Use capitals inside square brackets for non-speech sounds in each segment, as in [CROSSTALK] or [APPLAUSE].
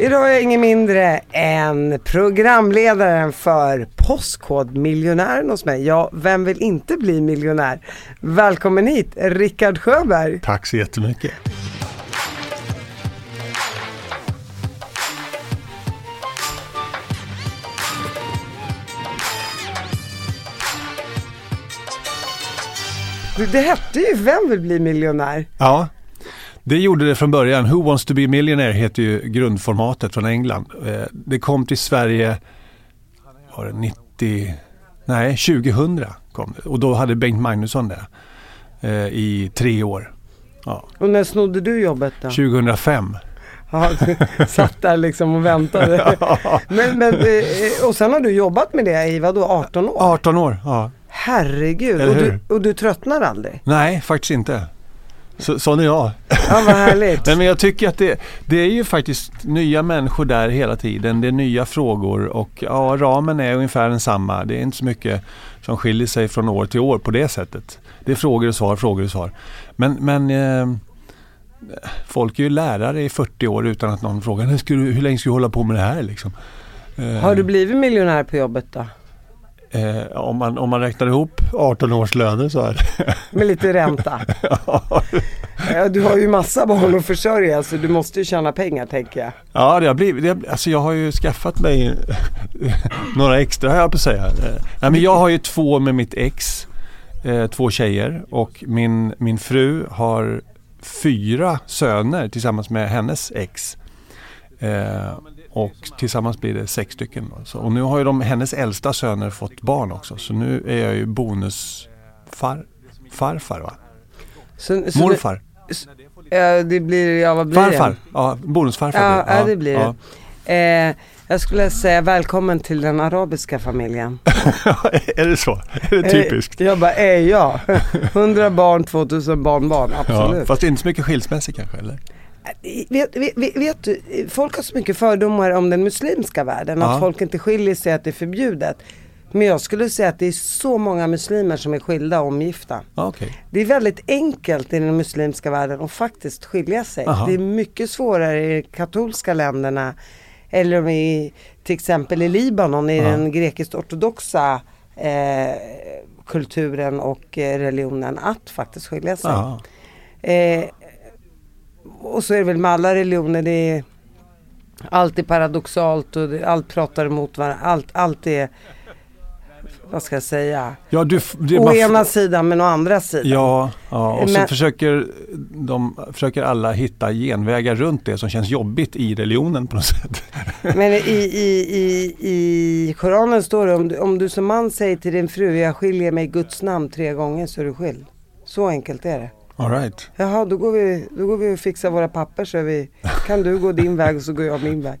Idag är jag ingen mindre än programledaren för Postkodmiljonären hos mig. Ja, vem vill inte bli miljonär? Välkommen hit, Rickard Sjöberg. Tack så jättemycket. Det hette ju Vem vill bli miljonär? Ja, det gjorde det från början. Who wants to be a millionaire heter ju grundformatet från England. Eh, det kom till Sverige var det 90, nej 2000 kom det. Och då hade Bengt Magnusson det eh, i tre år. Ja. Och när snodde du jobbet då? 2005. Ja, [LAUGHS] satt där liksom och väntade. [LAUGHS] men, men, eh, och sen har du jobbat med det i vadå, 18 år? 18 år, ja. Herregud, och du, och du tröttnar aldrig? Nej, faktiskt inte. Så, sån är jag. Ja, vad härligt. [LAUGHS] Nej, men jag tycker att det, det är ju faktiskt nya människor där hela tiden. Det är nya frågor och ja, ramen är ungefär densamma. Det är inte så mycket som skiljer sig från år till år på det sättet. Det är frågor och svar, frågor och svar. Men, men eh, folk är ju lärare i 40 år utan att någon frågar hur, hur länge ska du hålla på med det här liksom. Eh, Har du blivit miljonär på jobbet då? Eh, om, man, om man räknar ihop 18 års löner så är det. Med lite ränta. [LAUGHS] ja. Du har ju massa barn att försörja så du måste ju tjäna pengar tänker jag. Ja, det har blivit, det, alltså jag har ju skaffat mig [LAUGHS] några extra har jag på att säga. Eh, nej, men jag har ju två med mitt ex, eh, två tjejer och min, min fru har fyra söner tillsammans med hennes ex. Eh, och tillsammans blir det sex stycken. Så, och nu har ju de, hennes äldsta söner fått barn också. Så nu är jag ju bonusfarfar va? Så, så Morfar. Det, ja, det blir, ja vad blir Farfar, det? ja bonusfarfar ja, blir det. Ja, det blir ja. det. Eh, jag skulle säga välkommen till den arabiska familjen. [LAUGHS] är det så? Är det typiskt? Eh, jag bara, är jag? 100 barn, 2000 barnbarn, absolut. Ja, fast inte så mycket skilsmässor kanske eller? Vet, vet, vet, du, folk har så mycket fördomar om den muslimska världen. Ja. Att folk inte skiljer sig, att det är förbjudet. Men jag skulle säga att det är så många muslimer som är skilda och omgifta. Okay. Det är väldigt enkelt i den muslimska världen att faktiskt skilja sig. Aha. Det är mycket svårare i de katolska länderna. Eller i, till exempel i Libanon, i Aha. den grekiskt-ortodoxa eh, kulturen och eh, religionen att faktiskt skilja sig. Eh, och så är det väl med alla religioner. Det är allt är paradoxalt och allt pratar emot varandra. Allt, allt är vad ska jag säga? Ja, du, det, å ena sidan men å andra sidan. Ja, ja och men, så försöker de försöker alla hitta genvägar runt det som känns jobbigt i religionen på något sätt. Men i, [LAUGHS] i, i, i Koranen står det om du, om du som man säger till din fru jag skiljer mig i Guds namn tre gånger så är du skild. Så enkelt är det. All right. Jaha, då går, vi, då går vi och fixar våra papper så vi, kan du gå din väg och så går jag min väg.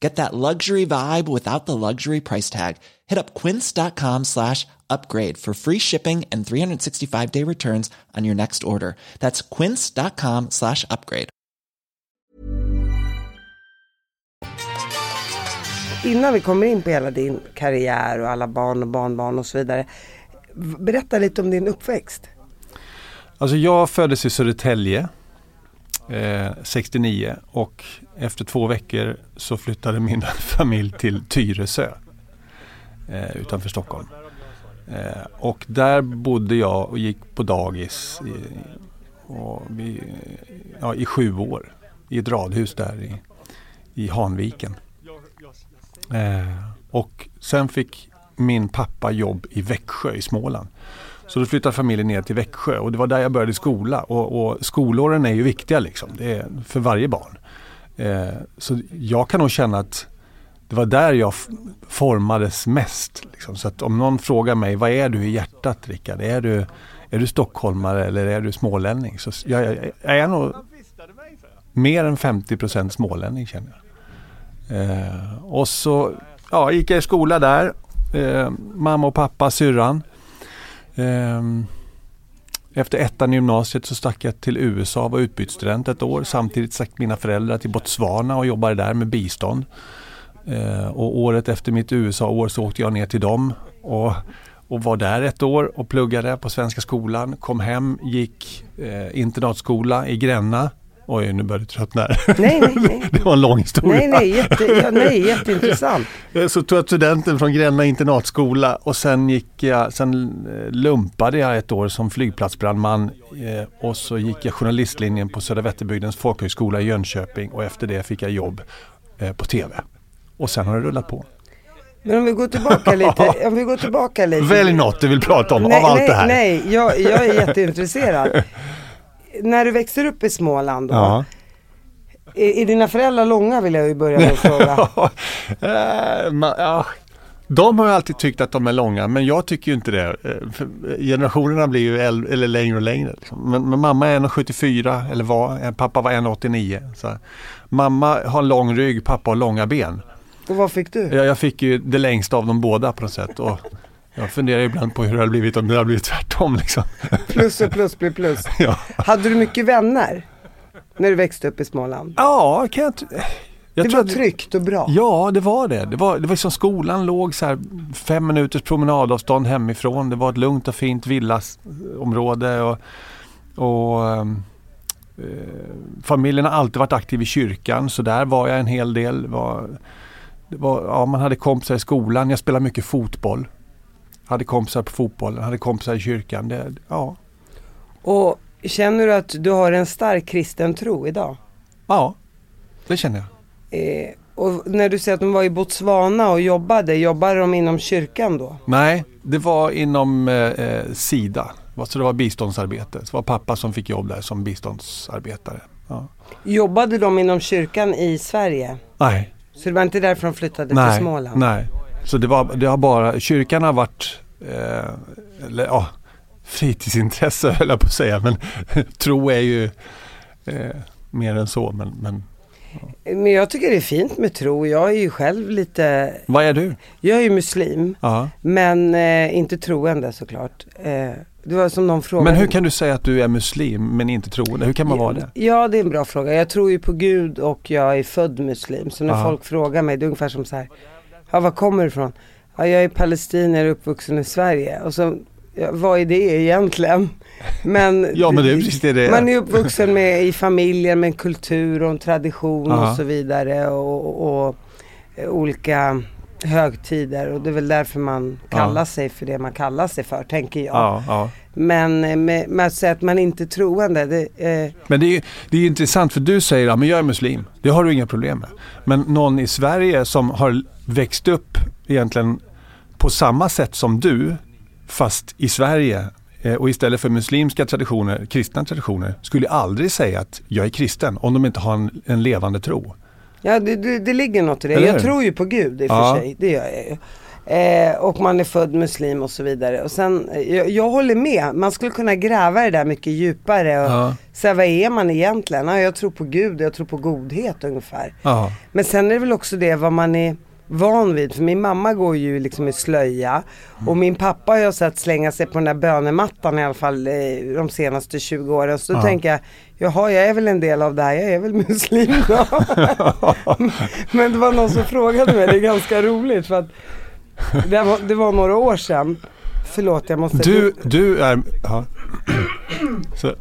Get that luxury vibe without the luxury price tag. Hit up quince.com slash upgrade for free shipping and 365 day returns on your next order. That's quince.com slash upgrade. Innan vi kommer in på hela din karriär och alla barn och barnbarn och så vidare. Berätta lite om din uppväxt. Alltså jag föddes i Södertälje eh, 69 och efter två veckor så flyttade min [LAUGHS] familj till Tyresö eh, utanför Stockholm. Eh, och där bodde jag och gick på dagis i, vi, ja, i sju år i ett radhus där i, i Hanviken. Eh, och sen fick min pappa jobb i Växjö i Småland. Så då flyttade familjen ner till Växjö och det var där jag började skola. Och, och skolåren är ju viktiga liksom. Det är för varje barn. Eh, så jag kan nog känna att det var där jag formades mest. Liksom. Så att om någon frågar mig, vad är du i hjärtat Rickard? Är du, är du stockholmare eller är du smålänning? Så jag, jag, jag är nog mer än 50% smålänning känner jag. Eh, och så ja, gick jag i skola där. Eh, mamma och pappa, syrran. Ehm, efter ettan i gymnasiet så stack jag till USA och var utbytesstudent ett år. Samtidigt stack mina föräldrar till Botswana och jobbade där med bistånd. Ehm, och året efter mitt USA-år så åkte jag ner till dem och, och var där ett år och pluggade på Svenska skolan. Kom hem, gick eh, internatskola i Gränna Oj, nu börjar du tröttna här. Nej, nej, nej. [LAUGHS] Det var en lång historia. Nej, nej, jätte, ja, nej jätteintressant. [LAUGHS] Så tog jag studenten från Gränna internatskola och sen gick jag, sen eh, lumpade jag ett år som flygplatsbrandman eh, och så gick jag journalistlinjen på Södra Vätterbygdens folkhögskola i Jönköping och efter det fick jag jobb eh, på TV. Och sen har det rullat på. Men om vi går tillbaka [LAUGHS] lite. Om vi går tillbaka lite. Välj något du vill prata om nej, av allt nej, det här. Nej, jag, jag är jätteintresserad. När du växer upp i Småland då, Ja. är, är dina föräldrar långa vill jag ju börja med att [LAUGHS] fråga. Eh, ja. De har ju alltid tyckt att de är långa men jag tycker ju inte det. Eh, för Generationerna blir ju äl- eller längre och längre. Liksom. Men, men mamma är 1,74 eller var, eh, pappa var 1,89. Så Mamma har lång rygg, pappa har långa ben. Och vad fick du? Jag, jag fick ju det längsta av dem båda på något sätt. Och jag funderar ibland på hur det hade blivit om det hade blivit tvärtom. Liksom. Plus och plus blir plus. [LAUGHS] Ja. Hade du mycket vänner? När du växte upp i Småland? Ja, kan jag, jag det var att tryggt och bra? Ja, det var det. Det var, det var som skolan låg så här fem minuters promenadavstånd hemifrån. Det var ett lugnt och fint villasområde. Och, och, ehm, eh, familjen har alltid varit aktiv i kyrkan så där var jag en hel del. Var, var, ja, man hade kompisar i skolan. Jag spelade mycket fotboll. Hade kompisar på fotbollen, hade kompisar i kyrkan. Det, ja, Och känner du att du har en stark kristen tro idag? ja, det känner jag. Eh, och när du säger att de var i Botswana och jobbade, jobbade de inom kyrkan då? Nej, det var inom eh, eh, Sida. Så det var biståndsarbete. Så det var pappa som fick jobb där som biståndsarbetare. Ja. Jobbade de inom kyrkan i Sverige? Nej, Så det var inte därför de flyttade till nej, Småland? nej. Så det, var, det har bara, kyrkan har varit, eh, eller ja, fritidsintresse [LAUGHS] höll jag på att säga. Men [LAUGHS] tro är ju eh, mer än så. Men, men Men jag tycker det är fint med tro. Jag är ju själv lite, vad är du? jag är ju muslim. Ja. Men eh, inte troende såklart. Eh, det var som någon frågade. Men hur kan du säga att du är muslim men inte troende? Hur kan man vara det? Ja, det är en bra fråga. Jag tror ju på Gud och jag är född muslim. Så när Ja. folk frågar mig, det är ungefär som så här. Ja, var kommer du ifrån? Ja, jag är palestinier uppvuxen i Sverige. Och så, ja, vad är det egentligen? Men, Ja men det är precis det det är. man är uppvuxen med, i familjen med en kultur och en tradition Ja. och så vidare. Och, och, och eh, olika högtider. Och det är väl därför man Ja. kallar sig för det man kallar sig för, tänker jag. Ja, ja. Men eh, med, med att säga att man inte är troende, det, eh, Men det är, det är intressant för du säger att men jag är muslim. Det har du inga problem med. Men någon i Sverige som har växt upp egentligen på samma sätt som du fast i Sverige eh, och istället för muslimska traditioner, kristna traditioner, skulle aldrig säga att jag är kristen om de inte har en, en levande tro. Ja det, det, det ligger något i det. Eller Jag tror ju på Gud i och Ja. för sig. Det gör jag ju. Eh, och man är född muslim och så vidare. Och sen, eh, jag, jag håller med. Man skulle kunna gräva det där mycket djupare. Och Ja. säga vad är man egentligen? Ja, jag tror på Gud jag tror på godhet ungefär. Ja. Men sen är det väl också det vad man är van vid. För min mamma går ju liksom i slöja. Och min pappa har jag sett slänga sig på den där bönemattan i alla fall eh, de senaste 20 åren. Så då Ja. tänker jag, jaha jag är väl en del av det här, jag är väl muslim då. [LAUGHS] Men det var någon som frågade mig, det är ganska roligt för att det var, det var några år sedan. Förlåt jag måste... Du, du är... Ja. Så,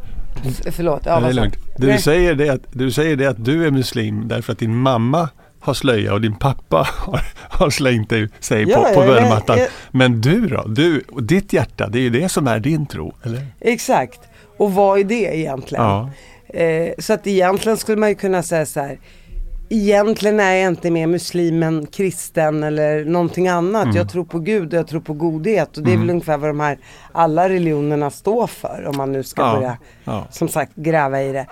Förlåt, ja, det är lugnt. Det du, säger det att, du säger det att du är muslim därför att din mamma har slöja och din pappa har, har slängt dig, sig Ja, på, på ja, bönemattan. jag- Men du då? Du, och ditt hjärta, det är ju det som är din tro, eller? Exakt. Och vad är det egentligen? Ja. Eh, så att egentligen skulle man ju kunna säga så här. egentligen är jag inte mer muslim än kristen eller någonting annat. Mm. Jag tror på Gud och jag tror på godhet. Och det är Mm. väl ungefär vad de här alla religionerna står för. Om man nu ska Ja, börja, ja. som sagt, gräva i det.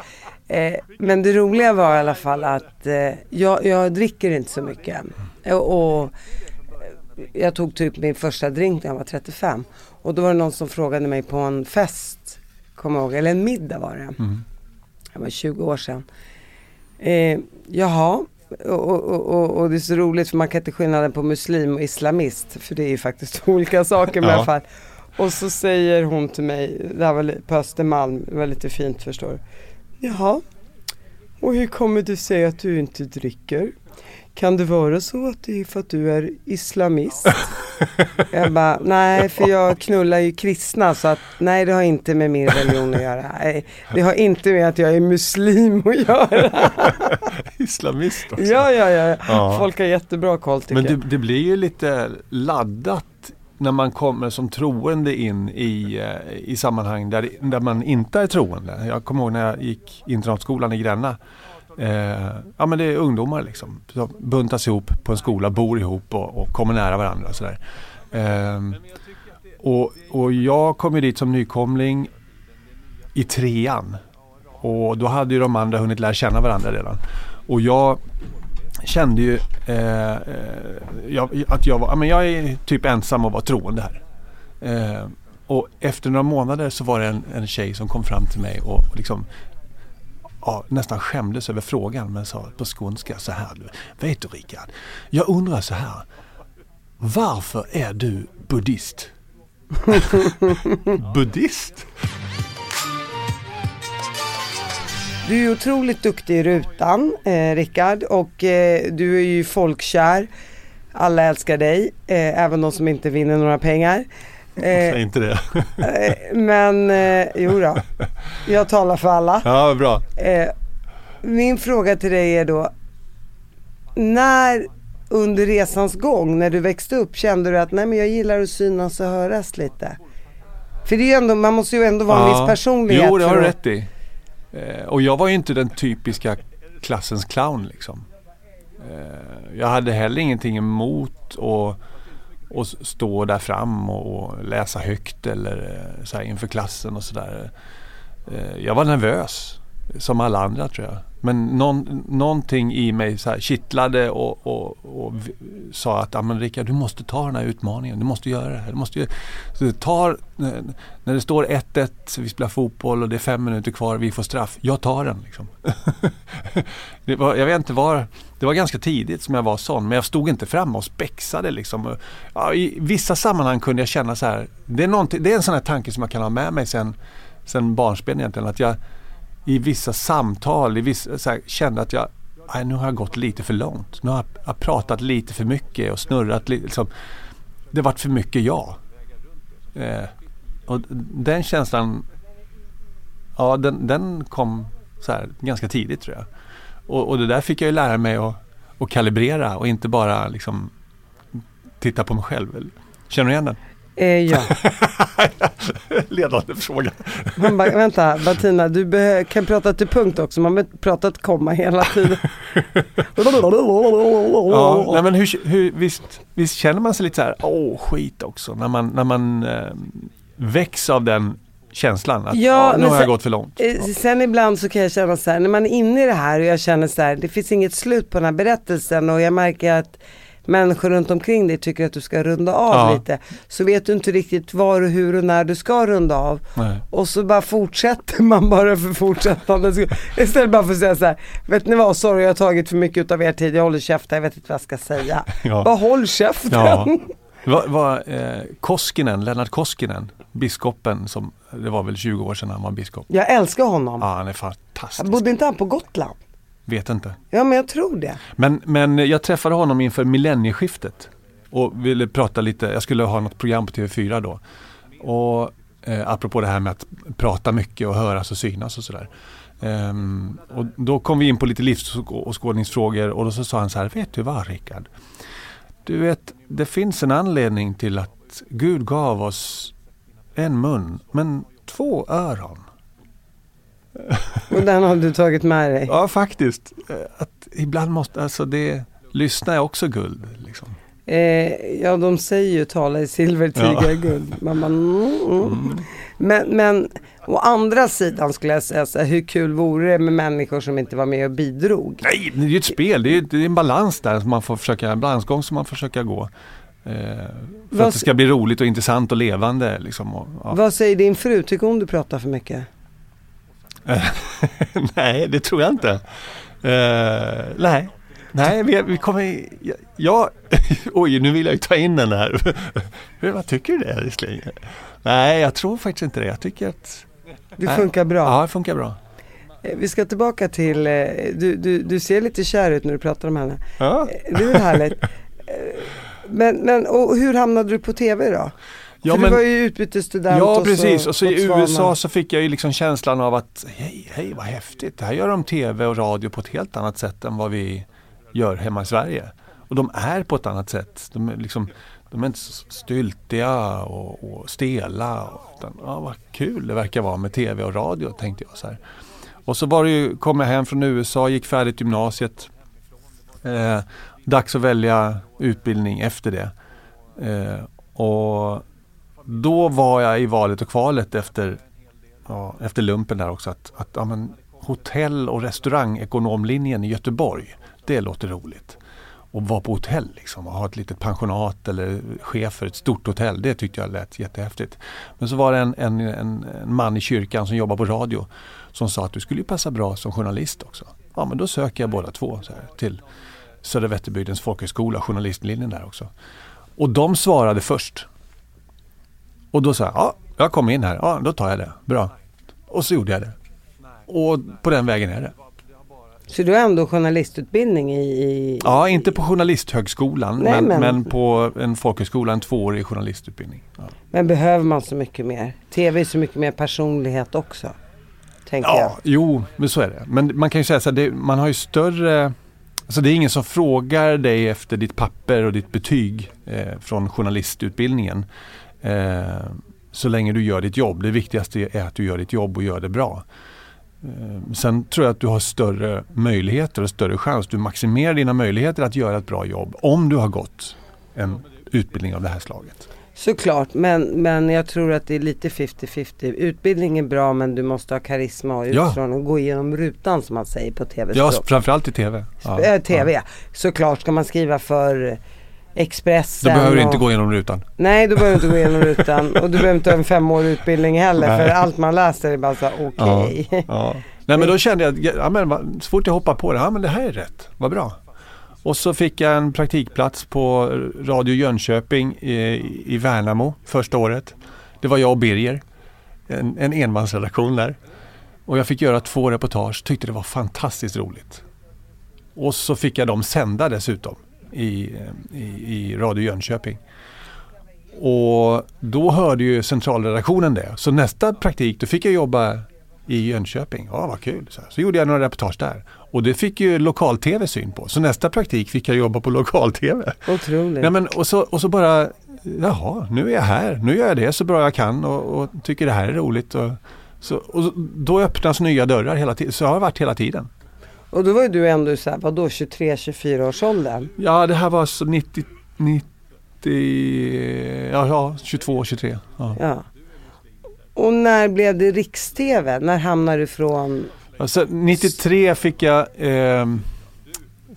Eh, men det roliga var i alla fall att eh, jag, jag dricker inte så mycket. Och, och jag tog typ min första drink när jag var 35. Och då var det någon som frågade mig på en fest, kommer ihåg, eller en middag var det. Mm. Det var 20 år sedan. Eh, jaha, och, och, och, det är så roligt för man kan inte skillnaden på muslim och islamist. För det är ju faktiskt [LAUGHS] olika saker i alla fall. Och så säger hon till mig, det här var på Östermalm, det var lite fint förstår du. Jaha, och hur kommer det sig att du inte dricker? Kan det vara så att det är för att du är islamist? [LAUGHS] jag bara, nej för jag knullar ju kristna så att nej det har inte med min religion att göra. Nej, Det har inte med att jag är muslim att göra. [LAUGHS] Islamist också. ja, ja, ja, Ja. Folk har jättebra koll tycker Men jag. det, det blir ju lite laddat när man kommer som troende in i, eh, i sammanhang där, där man inte är troende. Jag kommer ihåg när jag gick internatskolan i Gränna. Eh, ja men det är ungdomar liksom. Som buntas ihop på en skola, bor ihop och, och kommer nära varandra. Och sådär. Eh, och, och jag kom ju dit som nykomling i trean. Och då hade ju de andra hunnit lära känna varandra redan. Och jag kände ju eh, eh, jag, att jag var, men jag är typ ensam och var troende här. Eh, och efter några månader så var det en, en tjej som kom fram till mig och liksom ja, nästan skämdes över frågan men sa på skånska så här. Vet du Rickard, jag undrar så här. Varför är du buddhist? [LAUGHS] buddhist? Du är otroligt duktig i rutan, eh, Rickard, och eh, du är ju folkkär. Alla älskar dig, eh, även de som inte vinner några pengar. [LAUGHS] Säg Eh, inte det. eh, men, eh, jo då. jag talar för alla. ja, bra. Eh, min fråga till dig är då, när under resans gång, när du växte upp, kände du att nej men jag gillar att synas och höras lite? För det är ju ändå, man måste ju ändå vara en Ja. viss personlighet. Jo, det har du rätt i. Eh, och jag var ju inte den typiska klassens clown liksom. Eh, jag hade heller ingenting emot att att stå där fram och, läsa högt eller eh, så här inför klassen och sådär. Eh, jag var nervös som alla andra tror jag. Men någon, någonting i mig så här kittlade och, och, och sa att ah, men Rickard, du måste ta den här utmaningen. Du måste göra det här. Du måste göra... Så tar, när- det står 1-1, vi spelar fotboll och det är fem minuter kvar, vi får straff. Jag tar den. Liksom. [LAUGHS] det var, jag vet inte var, det var ganska tidigt som jag var sån, men jag stod inte framme och spexade. Liksom. Ja, I vissa sammanhang kunde jag känna så här, det är, det är en sån här tanke som jag kan ha med mig sen, sen barnsben egentligen. Att jag i vissa samtal i vissa, så här, kände att jag, aj, nu har jag gått lite för långt. Nu har jag, pratat lite för mycket och snurrat lite. Liksom. Det vart för mycket jag. Eh, och den känslan, ja den, den kom så här, ganska tidigt tror jag. Och, och det där fick jag ju lära mig att, att kalibrera och inte bara liksom titta på mig själv. Känner du igen den? Eh, ja. [LAUGHS] Ledande fråga. Man bara, vänta Bettina, du kan prata till punkt också. Man behöver prata ett komma hela tiden. [LAUGHS] Ja, nej men hur, hur, visst, visst känner man sig lite så här, åh skit också, när man, när man eh, väcks av den känslan att Ja, nu har jag sen- gått för långt. Eh, Sen ibland så kan jag känna så här, när man är inne i det här och jag känner så här, det finns inget slut på den här berättelsen och jag märker att människor runt omkring dig tycker att du ska runda av Ja. lite. Så vet du inte riktigt var och hur och när du ska runda av. Nej. Och så bara fortsätter man bara för fortsättande skull. Istället bara för att säga så här, vet ni vad, sorry jag har tagit för mycket av er tid, jag håller käften, jag vet inte vad jag ska säga. [LAUGHS] Ja. Bara håll käften. Ja. Vad var eh, Koskinen, Lennart Koskinen, biskopen som, det var väl 20 år sedan han var biskop. Jag älskar honom. Ja, han är fantastisk. Bodde inte han på Gotland? Vet inte. Ja men jag tror det. Men, men jag träffade honom inför millennieskiftet och ville prata lite, jag skulle ha något program på TV4 då. Och eh, apropå det här med att prata mycket och höras och synas och sådär. Ehm, och då kom vi in på lite livsåskådningsfrågor och då så sa han så här, vet du vad Rickard? Du vet, det finns en anledning till att Gud gav oss en mun men två öron. Och den har du tagit med dig? Ja, faktiskt. Eh, att ibland måste, alltså det, lyssna är också guld. Liksom. Eh, ja, de säger ju tala i silver, tiga i guld. Man bara, mm, mm. Mm. Men, men å andra sidan skulle jag säga så här, hur kul vore det med människor som inte var med och bidrog? Nej, det är ju ett spel. Det är, det är en balans där som man får försöka, en balansgång som man får försöka gå. Eh, för Vad, att det ska bli roligt och intressant och levande. Liksom, och, ja. Vad säger din fru? Tycker hon du pratar för mycket? [LAUGHS] nej, det tror jag inte. Uh, nej, nej vi, vi kommer... Ja, [LAUGHS] oj, nu vill jag ju ta in den här. [LAUGHS] Vad tycker du det älskling? Nej, jag tror faktiskt inte det. Jag tycker att... Det funkar bra? Ja, det funkar bra. Eh, vi ska tillbaka till, eh, du, du, du ser lite kär ut när du pratar om henne. Ja. Det är härligt. Men, men och hur hamnade du på TV då? Ja, För men, du var ju utbytesstudent Ja precis och så i USA så fick jag ju liksom känslan av att hej, hej vad häftigt. Här gör de TV och radio på ett helt annat sätt än vad vi gör hemma i Sverige. Och de är på ett annat sätt. De är, liksom, de är inte så styltiga och, och stela. Utan, ja, vad kul det verkar vara med TV och radio tänkte jag. så här. Och så var det ju, kom jag hem från USA, gick färdigt gymnasiet. Eh, dags att välja utbildning efter det. Eh, och då var jag i valet och kvalet efter, ja, efter lumpen där också att, att ja, men, hotell och restaurangekonomlinjen i Göteborg, det låter roligt. Och vara på hotell liksom och ha ett litet pensionat eller chef för ett stort hotell, det tyckte jag lät jättehäftigt. Men så var det en, en, en, en man i kyrkan som jobbar på radio som sa att du skulle passa bra som journalist också. Ja men då söker jag båda två så här, till Södra Vätterbygdens folkhögskola, journalistlinjen där också. Och de svarade först. Och då sa jag, ja, jag kom in här, ja då tar jag det, bra. Och så gjorde jag det. Och på den vägen är det. Så du har ändå journalistutbildning i? i ja, inte på Journalisthögskolan Nej, men, men, men, på en folkhögskola, en tvåårig journalistutbildning. Ja. Men behöver man så mycket mer? TV är så mycket mer personlighet också. Tänker ja, jag. jo, men så är det. Men man kan ju säga så här, man har ju större Alltså det är ingen som frågar dig efter ditt papper och ditt betyg eh, från journalistutbildningen. Eh, så länge du gör ditt jobb. Det viktigaste är att du gör ditt jobb och gör det bra. Eh, sen tror jag att du har större möjligheter och större chans. Du maximerar dina möjligheter att göra ett bra jobb om du har gått en utbildning av det här slaget. Såklart, men, men jag tror att det är lite 50-50. Utbildning är bra men du måste ha karisma och utifrån ja. och gå igenom rutan som man säger på tv-språk. Ja, framförallt i tv. Ja. Äh, tv ja. Såklart ska man skriva för Expressen. Då behöver du inte gå igenom rutan. Nej, då behöver du inte gå igenom rutan. [LAUGHS] Och du behöver inte ha en femårig utbildning heller. Nej. För allt man läser är bara så okej. Okay. Ja, ja. Nej men då kände jag att ja, men, så fort jag hoppade på det, ja men det här är rätt, vad bra. Och så fick jag en praktikplats på Radio Jönköping i, i Värnamo första året. Det var jag och Birger, en, en enmansredaktion där. Och jag fick göra två reportage, tyckte det var fantastiskt roligt. Och så fick jag dem sända dessutom i, i, i Radio Jönköping. Och då hörde ju centralredaktionen det. Så nästa praktik, då fick jag jobba i Jönköping. Ja, vad kul. Så, så gjorde jag några reportage där. Och det fick ju lokal-tv syn på. Så nästa praktik fick jag jobba på lokal-tv. Otroligt. Ja, men, och, så, och så bara, jaha, nu är jag här. Nu gör jag det så bra jag kan och, och tycker det här är roligt. Och, så, och då öppnas nya dörrar hela tiden. Så har det varit hela tiden. Och då var ju du ändå så här, vadå 23-24 års åldern? Ja, det här var så 90, 90 ja, ja 22, 23. Ja. ja. Och när blev det riks-tv? När hamnade du från? Alltså, 93 fick jag, eh,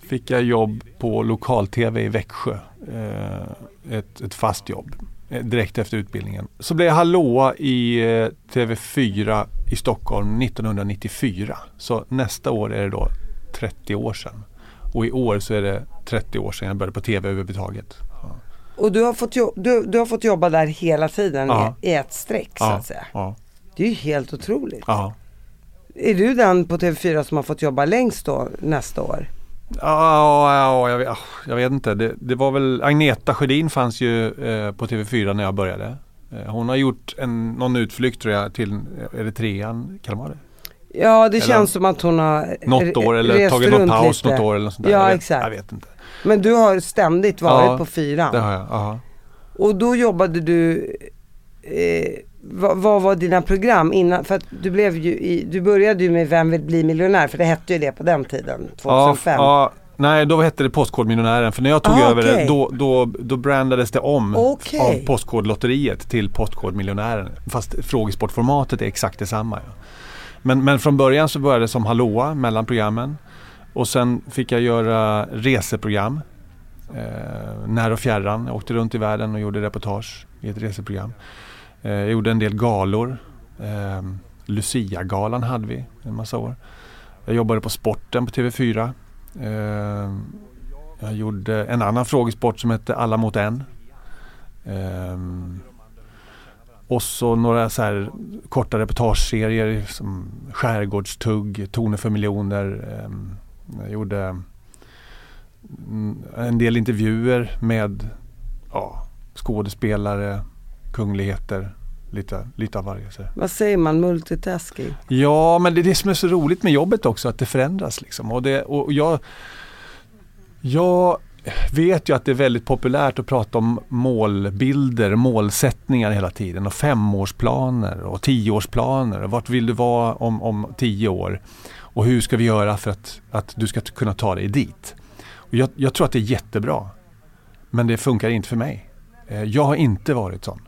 fick jag jobb på lokal-tv i Växjö. Eh, ett, ett fast jobb eh, direkt efter utbildningen. Så blev jag hallåa i eh, TV4 i Stockholm 1994. Så nästa år är det då 30 år sedan. Och i år så är det 30 år sedan jag började på TV överhuvudtaget. Och du har, fått du, du har fått jobba där hela tiden ja. i, ett streck så att säga. Ja. Det är ju helt otroligt. Är du den på TV4 som har fått jobba längst då nästa år? Ja, ja jag, vet, jag vet inte. Det, det, var väl Agneta Sjödin fanns ju eh, på TV4 när jag började. Eh, hon har gjort en, någon utflykt tror jag till Eritrean, kallar man det? Ja det eller känns som att hon har Något år eller tagit någon paus lite. något år eller något sånt där. Ja jag vet, exakt. Jag vet inte. Men du har ständigt varit ja, på fyran? det har jag. Aha. Och då jobbade du eh, vad, vad, var dina program innan? För att du blev ju i, du började ju med Vem vill bli miljonär? För det hette ju det på den tiden, 2005. Ja, ja nej då hette det Postkodmiljonären. För när jag tog ah, över okay. det då, då, då brandades det om okay. av Postkodlotteriet till Postkodmiljonären. Fast frågesportformatet är exakt detsamma. Ja. Men, men från början så började det som hallåa mellan programmen. Och sen fick jag göra reseprogram. Eh, när och fjärran. Jag åkte runt i världen och gjorde reportage i ett reseprogram. Eh, jag gjorde en del galor. Eh, Lucia-galan hade vi en massa år. Jag jobbade på Sporten på TV4. Eh, jag gjorde en annan frågesport som hette Alla mot en. Eh, och så några så här korta reportageserier som Skärgårdstugg, Toner för miljoner. Ehm, jag gjorde en del intervjuer med ja, skådespelare, kungligheter. Lite, lite av varje. Så. Vad säger man, multitasking? Ja, men det är det som är så roligt med jobbet också, att det förändras. Liksom. Och, det, och jag, jag vet ju att det är väldigt populärt att prata om målbilder, målsättningar hela tiden och femårsplaner och tioårsplaner. Vart vill du vara om, om tio år? Och hur ska vi göra för att, att du ska kunna ta dig dit? Och jag, jag tror att det är jättebra. Men det funkar inte för mig. Eh, jag har inte varit sån.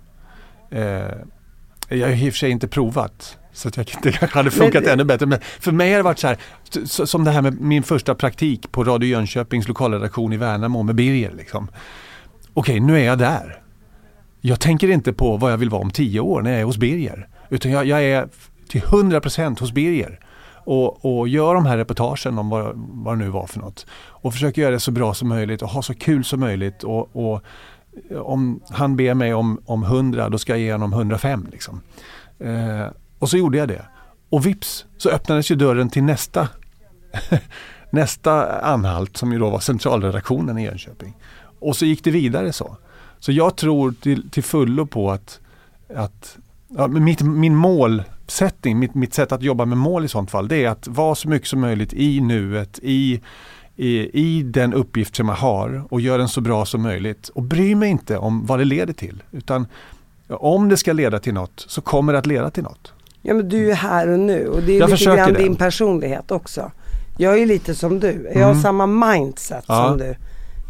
Eh, jag har i och för sig inte provat. Så att jag, [LAUGHS] det kanske hade funkat men, ännu bättre. Men för mig har det varit så här, som det här med min första praktik på Radio Jönköpings lokalredaktion i Värnamo med Birger. Liksom. Okej, nu är jag där. Jag tänker inte på vad jag vill vara om tio år när jag är hos Birger. Utan jag, jag är till 100% hos Birger. Och, och gör de här reportagen om vad, vad det nu var för något. Och försöker göra det så bra som möjligt och ha så kul som möjligt. Och, och om han ber mig om, om 100 då ska jag ge honom 105. Liksom. Eh, och så gjorde jag det. Och vips så öppnades ju dörren till nästa, [LAUGHS] nästa anhalt som ju då var centralredaktionen i Jönköping. Och så gick det vidare så. Så jag tror till, till fullo på att, att ja, mitt, min målsättning, mitt, mitt sätt att jobba med mål i sånt fall, det är att vara så mycket som möjligt i nuet, i, i, i den uppgift som jag har och göra den så bra som möjligt. Och bry mig inte om vad det leder till. Utan om det ska leda till något så kommer det att leda till något. Ja men du är här och nu och det är jag lite grann det. din personlighet också. Jag är lite som du, jag mm. har samma mindset ja. som du.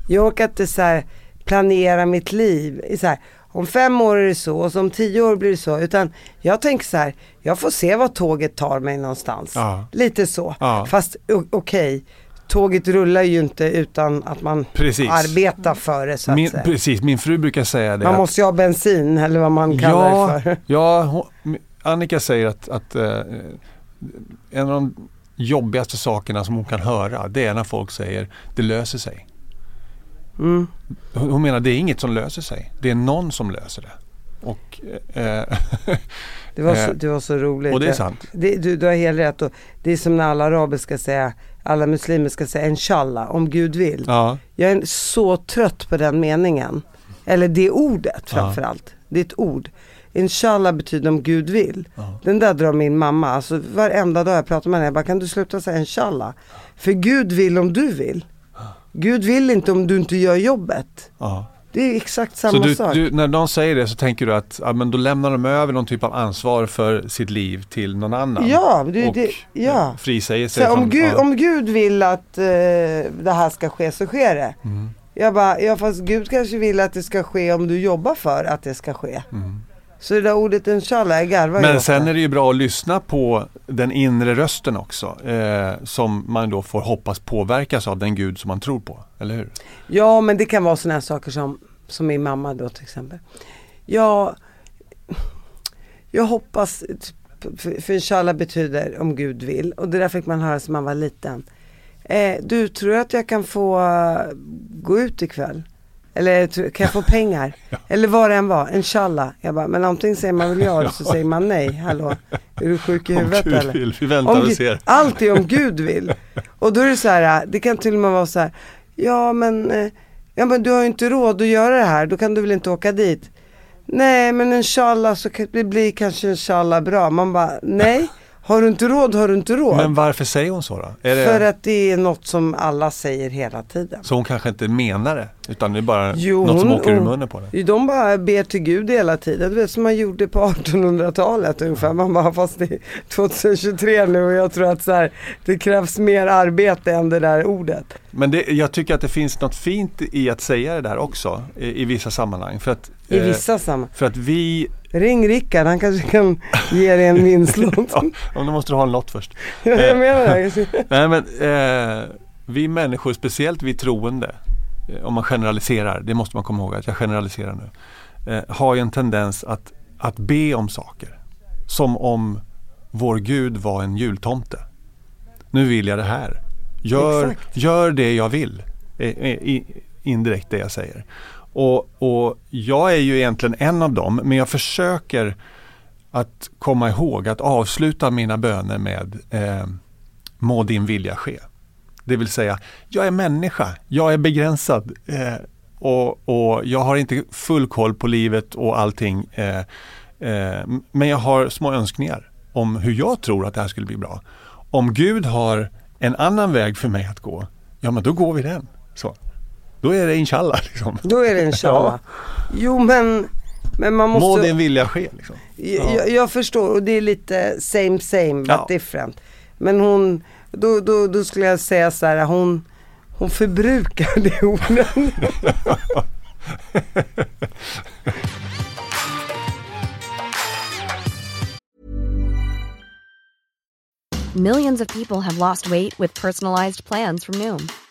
Jag orkar inte så här planera mitt liv. Så här, om fem år är det så och om tio år blir det så. Utan jag tänker så här, jag får se vad tåget tar mig någonstans. Ja. Lite så. Ja. Fast okej, okay, tåget rullar ju inte utan att man precis. arbetar för det så att min, säga. Precis, min fru brukar säga det. Man att, måste ju ha bensin eller vad man kallar ja, det för. [LAUGHS] Ja, hon, Annika säger att, att eh, en av de jobbigaste sakerna som hon kan höra det är när folk säger det löser sig. Mm. Hon menar det är inget som löser sig. Det är någon som löser det. Och, eh, [LAUGHS] det, var så, eh, det var så roligt. Och det är sant. Det, du, du har helt rätt. Och det är som när alla araber ska säga, alla muslimer ska säga inshallah, om Gud vill. Ja. Jag är så trött på den meningen. Eller det ordet framförallt. Ja. Det är ett ord. Inshallah betyder om Gud vill. Ja. Den där drar min mamma, alltså varenda dag jag pratar med henne, jag bara kan du sluta säga inshallah? För Gud vill om du vill. Gud vill inte om du inte gör jobbet. Ja. Det är exakt samma så du, sak. Du, när någon säger det så tänker du att ja, men då lämnar de över någon typ av ansvar för sitt liv till någon annan. Ja, det, och det, ja. frisäger sig. Så från, om, Gud, ja. om Gud vill att uh, det här ska ske så sker det. Mm. Jag bara, ja fast Gud kanske vill att det ska ske om du jobbar för att det ska ske. Mm. Så det där ordet inshallah, jag garvar Men sen är det ju bra att lyssna på den inre rösten också. Eh, som man då får hoppas påverkas av den gud som man tror på, eller hur? Ja, men det kan vara sådana saker som, som min mamma då till exempel. Ja, jag hoppas, för, för inshallah betyder om Gud vill. Och det där fick man höra som man var liten. Eh, du, tror att jag kan få gå ut ikväll? Eller kan jag få pengar? [LAUGHS] ja. Eller vad det än var, inshallah. Jag bara, men antingen säger man väl ja, [LAUGHS] så säger man nej. Hallå, är du sjuk i huvudet eller? Om Gud vill, vi väntar och ser. Allt är om [LAUGHS] Gud vill. Och då är det så här, det kan till och med vara så här, ja men, eh, ja men du har ju inte råd att göra det här, då kan du väl inte åka dit. Nej men inshallah så kan det blir kanske inshallah bra. Man bara, nej. Har du inte råd, har du inte råd. Men varför säger hon så då? Det... För att det är något som alla säger hela tiden. Så hon kanske inte menar det? Utan det är bara jo, något som åker ur munnen på det. De bara ber till Gud hela tiden. Du vet som man gjorde på [LAUGHS] 1800-talet ungefär. Man bara fast det är 2023 nu och jag tror att så här, det krävs mer arbete än det där ordet. Men det, jag tycker att det finns något fint i att säga det där också i, i vissa sammanhang. För att, I eh, vissa sammanhang? För att vi Ring Rickard, han kanske kan ge dig en minnslott. [LAUGHS] ja, om du måste du ha en lott först. [LAUGHS] ja, jag menar det. [LAUGHS] Nej men eh, vi människor, speciellt vi troende, eh, om man generaliserar, det måste man komma ihåg att jag generaliserar nu, eh, har ju en tendens att, att be om saker. Som om vår Gud var en jultomte. Nu vill jag det här. Gör, gör det jag vill. indirekt det jag säger. Och, och jag är ju egentligen en av dem, men jag försöker att komma ihåg att avsluta mina böner med eh, Må din vilja ske. Det vill säga, jag är människa, jag är begränsad eh, och, och, jag har inte full koll på livet och allting. Eh, eh, men jag har små önskningar om hur jag tror att det här skulle bli bra. Om Gud har en annan väg för mig att gå, ja men då går vi den. Så. Då är det inshallah. Liksom. Då är det inshallah. ja. Jo men, men man måste... Må din vilja ske. Liksom. Ja. Jag, jag, förstår och det är lite same same but ja. different. Men hon, då, då, då skulle jag säga så här, hon, hon förbrukar det orden. Millions of people have lost weight with personalized plans from Noom.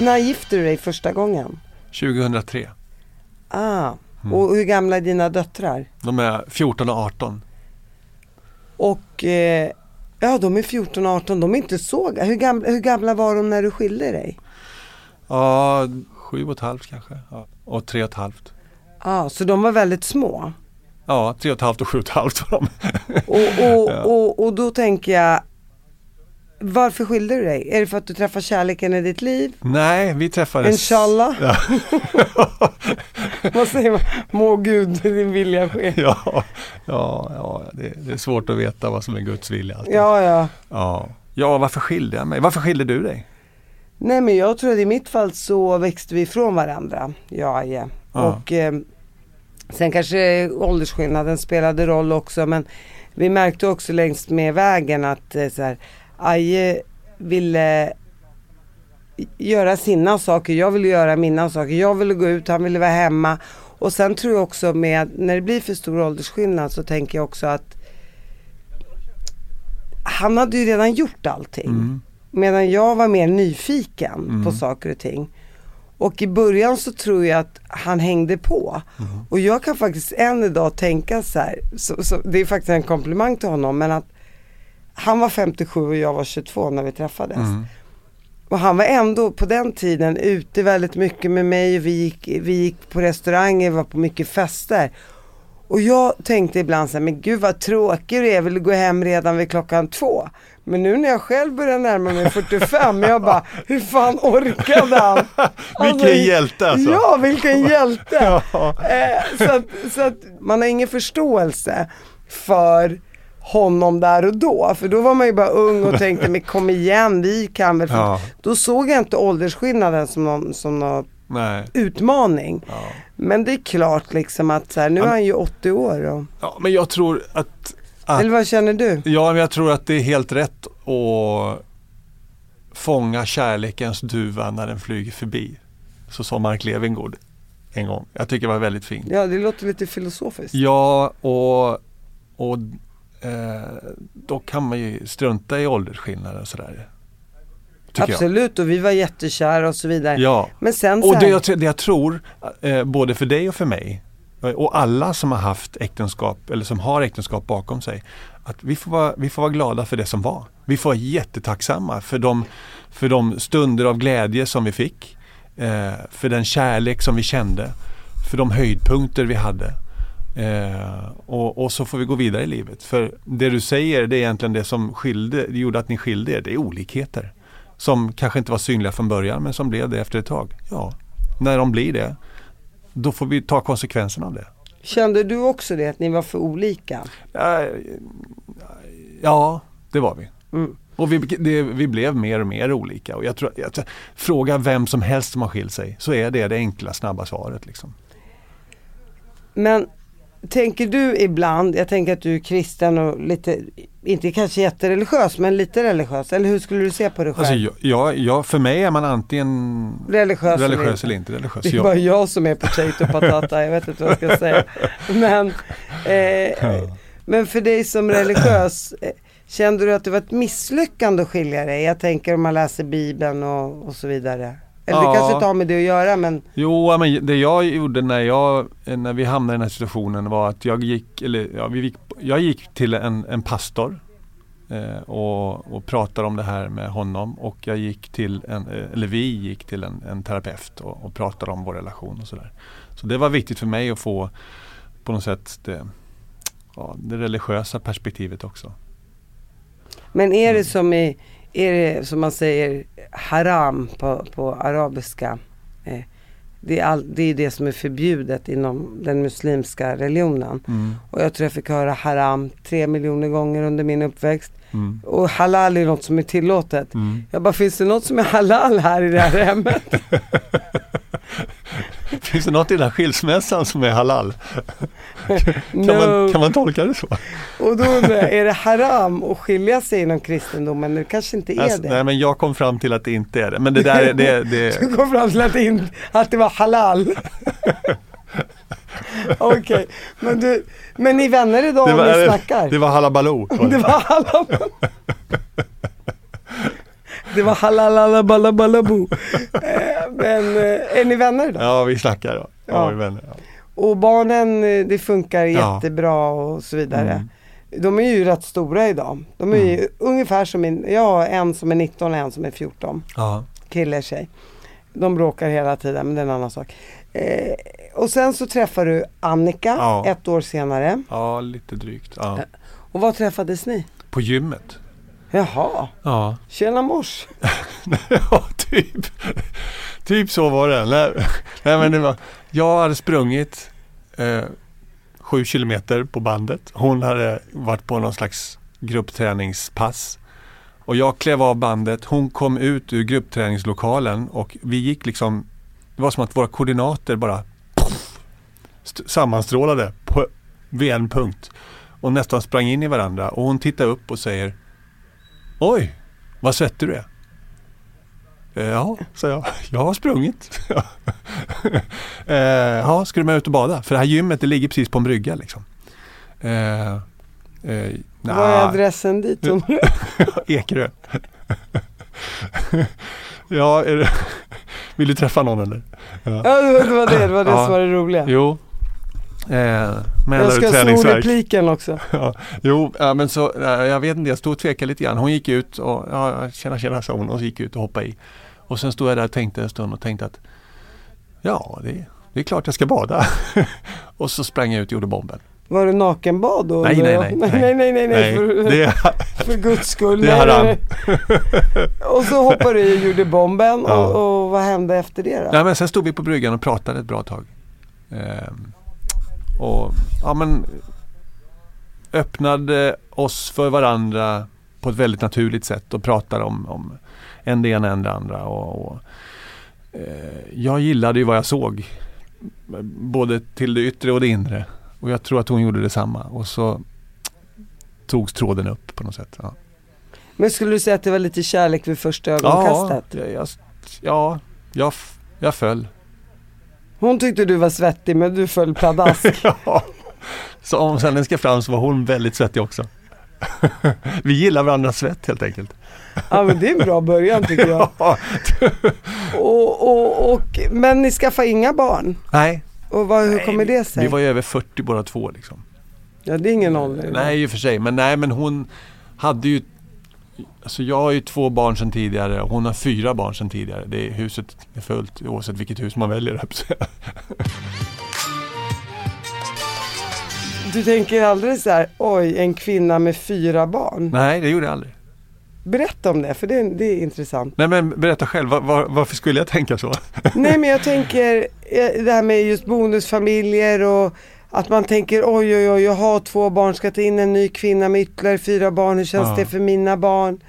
När gifte du dig första gången? 2003. Ah, mm. och hur gamla är dina döttrar? De är 14 och 18. Och eh, ja, de är 14 och 18, de är inte så hur gamla, hur gamla var de när du skilde dig? Ja, sju och ett halvt kanske. Ja. Och tre och ett halvt. Ja, ah, så de var väldigt små? Ja, tre och ett halvt och sju och ett halvt var de. och, och, [LAUGHS] och, och då tänker jag, varför skilde du dig? Är det för att du träffade kärleken i ditt liv? Nej, vi träffades... Inshallah? [LAUGHS] Ja. [LAUGHS] Vad säger man? Må Gud din vilja ske. [LAUGHS] Ja, ja, ja det, det, är svårt att veta vad som är Guds vilja. Alltid. Ja, ja. ja. Ja, varför skilde jag mig? Varför skilde du dig? Nej, men jag tror att i mitt fall så växte vi ifrån varandra, jag och Aje. Ja. Och eh, sen kanske åldersskillnaden spelade roll också, men vi märkte också längs med vägen att eh, så här, Aje ville göra sina saker, jag ville göra mina saker. Jag ville gå ut, han ville vara hemma. Och sen tror jag också med, när det blir för stor åldersskillnad så tänker jag också att han hade ju redan gjort allting. Mm. Medan jag var mer nyfiken mm. på saker och ting. Och i början så tror jag att han hängde på. Mm. Och jag kan faktiskt än idag tänka så här, så, så, det är faktiskt en komplimang till honom, men att han var 57 och jag var 22 när vi träffades. Mm. Och han var ändå på den tiden ute väldigt mycket med mig. Vi gick, vi gick på restauranger, var på mycket fester. Och jag tänkte ibland så här, men gud vad tråkig du är, vill du gå hem redan vid klockan två? Men nu när jag själv börjar närma mig 45, [LAUGHS] jag bara, hur fan orkade han? [LAUGHS] vilken alltså, hjälte alltså! Ja, vilken [LAUGHS] hjälte! ja. eh, så, att, så att man har ingen förståelse för honom där och då. För då var man ju bara ung och tänkte, men kom igen, vi kan väl. Ja. Då såg jag inte åldersskillnaden som någon, som någon utmaning. Ja. Men det är klart liksom att så här, nu är han ju 80 år. Och... Ja, men jag tror att, att... Eller vad känner du? Ja, men jag tror att det är helt rätt att fånga kärlekens duva när den flyger förbi. Så sa Mark Levengood en gång. Jag tycker det var väldigt fint. Ja, det låter lite filosofiskt. Ja, och, och då kan man ju strunta i åldersskillnader och sådär. Absolut, och vi var jättekära och så vidare. Ja, Men sen så och det jag, det jag tror, eh, både för dig och för mig, eh, och alla som har haft äktenskap eller som har äktenskap bakom sig, att vi får vara, vi får vara glada för det som var. Vi får vara jättetacksamma för de, för de stunder av glädje som vi fick, eh, för den kärlek som vi kände, för de höjdpunkter vi hade. Eh, och, och, så får vi gå vidare i livet. För det du säger, det är egentligen det som skilde, det gjorde att ni skilde er, det är olikheter. Som kanske inte var synliga från början men som blev det efter ett tag. Ja, när de blir det, då får vi ta konsekvenserna av det. Kände du också det, att ni var för olika? Ja, det var vi. Mm. Och vi, det, vi blev mer och mer olika. Och jag tror, jag, fråga vem som helst som har skilt sig så är det det enkla snabba svaret. Liksom. Men tänker du ibland, jag tänker att du är kristen och lite, inte kanske jättereligiös men lite religiös. Eller hur skulle du se på dig själv? Alltså, jag, jag, jag, för mig är man antingen religiös, religiös eller inte? religiös. Det är Jag- bara jag som är potato patata, jag vet inte vad jag ska säga. Men, eh, men för dig som religiös, eh, kände du att det var ett misslyckande att skilja dig? Jag tänker om man läser bibeln och, och så vidare. Eller Ja. det kanske inte har med det att göra men Jo, men det jag gjorde när, jag, när vi hamnade i den här situationen var att jag gick, eller, ja, vi gick, jag gick till en, en pastor eh, och, och pratade om det här med honom och jag gick till en, eh, eller vi gick till en, en terapeut och, och pratade om vår relation och sådär. Så det var viktigt för mig att få på något sätt det, ja, det religiösa perspektivet också. Men är Mm. det som i, är det som man säger haram på, på arabiska? Eh, det är, all, det är det som är förbjudet inom den muslimska religionen. Mm. Och jag tror jag fick höra haram tre miljoner gånger under min uppväxt. Mm. Och halal är något som är tillåtet. Mm. Jag bara, finns det något som är halal här i det här hemmet? [LAUGHS] Finns det något i den här skilsmässan som är halal? Kan, no. man, kan man tolka det så? Och då undrar jag, är det haram att skilja sig inom kristendomen? Det kanske inte är Alltså, det. nej men jag kom fram till att det inte är det. Men det där är, det, det, [LAUGHS] Du kom fram till att det, in, att det var halal. [LAUGHS] [LAUGHS] Okej, men, du, men ni vänner idag det, om ni snackar? det var halabaloo. [LAUGHS] Det var halal. Det var halalalabalabalabu. Eh, Men eh, är ni vänner idag? Ja vi snackar då. Ja, Ja. vi vänner. Ja. Och barnen, eh, det funkar jättebra och så vidare. Mm. De är ju rätt stora idag. De är ju ungefär som min, jag har en som är 19 och en som är 14. Ja. Kille, tjej. De bråkar hela tiden men det är en annan sak. Eh, och sen så träffar du Annika Ja. ett år senare. ja, lite drygt. Ja. Och var träffades ni? På gymmet. Jaha, Ja. tjena mors. [LAUGHS] ja, typ. Typ så var det. Nej, nej, men det var, jag hade sprungit eh, sju kilometer på bandet. Hon hade varit på någon slags gruppträningspass. Och jag klev av bandet. Hon kom ut ur gruppträningslokalen och vi gick liksom Det var som att våra koordinater bara sammanstrålade på, vid en punkt. Och nästan sprang in i varandra. Och hon tittar upp och säger Oj, vad svettig du är. Eh, Ja, sa jag. [LAUGHS] Jag har sprungit. [LAUGHS] eh, ja, ska du med ut och bada? För det här gymmet det ligger precis på en brygga liksom. Eh, eh, Vad är adressen dit? [LAUGHS] Ekerö. ja, är det, vill du träffa någon eller? Ja. ja, det var det, det var det Ja. som var det roliga. Jo. Eh, jag ska sno repliken också. [LAUGHS] Ja, jo, ja, men så, jag vet inte, jag stod och tvekade lite grann. Hon gick ut och, ja, tjena tjena sa hon och så gick ut och hoppade i. Och sen stod jag där och tänkte en stund och tänkte att ja, det, det är klart jag ska bada. [LAUGHS] och så sprang jag ut och gjorde bomben. Var det nakenbad då? Nej, nej, jag? [LAUGHS] nej, nej, nej, nej, nej, för, det, för guds skull. det är Nej, nej, haram. nej. Och så hoppade du i och gjorde bomben Ja. och, och vad hände efter det då? Ja, men sen stod vi på bryggan och pratade ett bra tag. Ehm, och ja men öppnade oss för varandra på ett väldigt naturligt sätt och pratade om, om en det ena än det andra. Och, och, eh, jag gillade ju vad jag såg. Både till det yttre och det inre. Och jag tror att hon gjorde detsamma. Och så togs tråden upp på något sätt. Ja, Men skulle du säga att det var lite kärlek vid första ja, ögonkastet? jag, jag, ja jag, jag föll. Hon tyckte du var svettig men du föll pladask. [LAUGHS] ja. Så om sändningen ska fram så var hon väldigt svettig också. [LAUGHS] Vi gillar varandras svett helt enkelt. Ja men det är en bra början tycker jag. [LAUGHS] och, och, och, men ni skaffar inga barn? Nej. Och vad, hur kommer det sig? Vi var ju över 40 båda två liksom. Ja det är ingen ålder. Nej i och för sig men nej men hon hade ju Alltså jag har ju två barn sedan tidigare och hon har fyra barn sedan tidigare. Det är, huset är fullt oavsett vilket hus man väljer. [LAUGHS] Du tänker aldrig så här, oj en kvinna med fyra barn? Nej det gjorde jag aldrig. Berätta om det, för det, det är intressant. Nej men berätta själv, var, var, varför skulle jag tänka så? Nej men jag tänker eh, det här med just bonusfamiljer och att man tänker oj oj oj jag har två barn, ska ta in en ny kvinna med ytterligare fyra barn, hur känns ja. det för mina barn?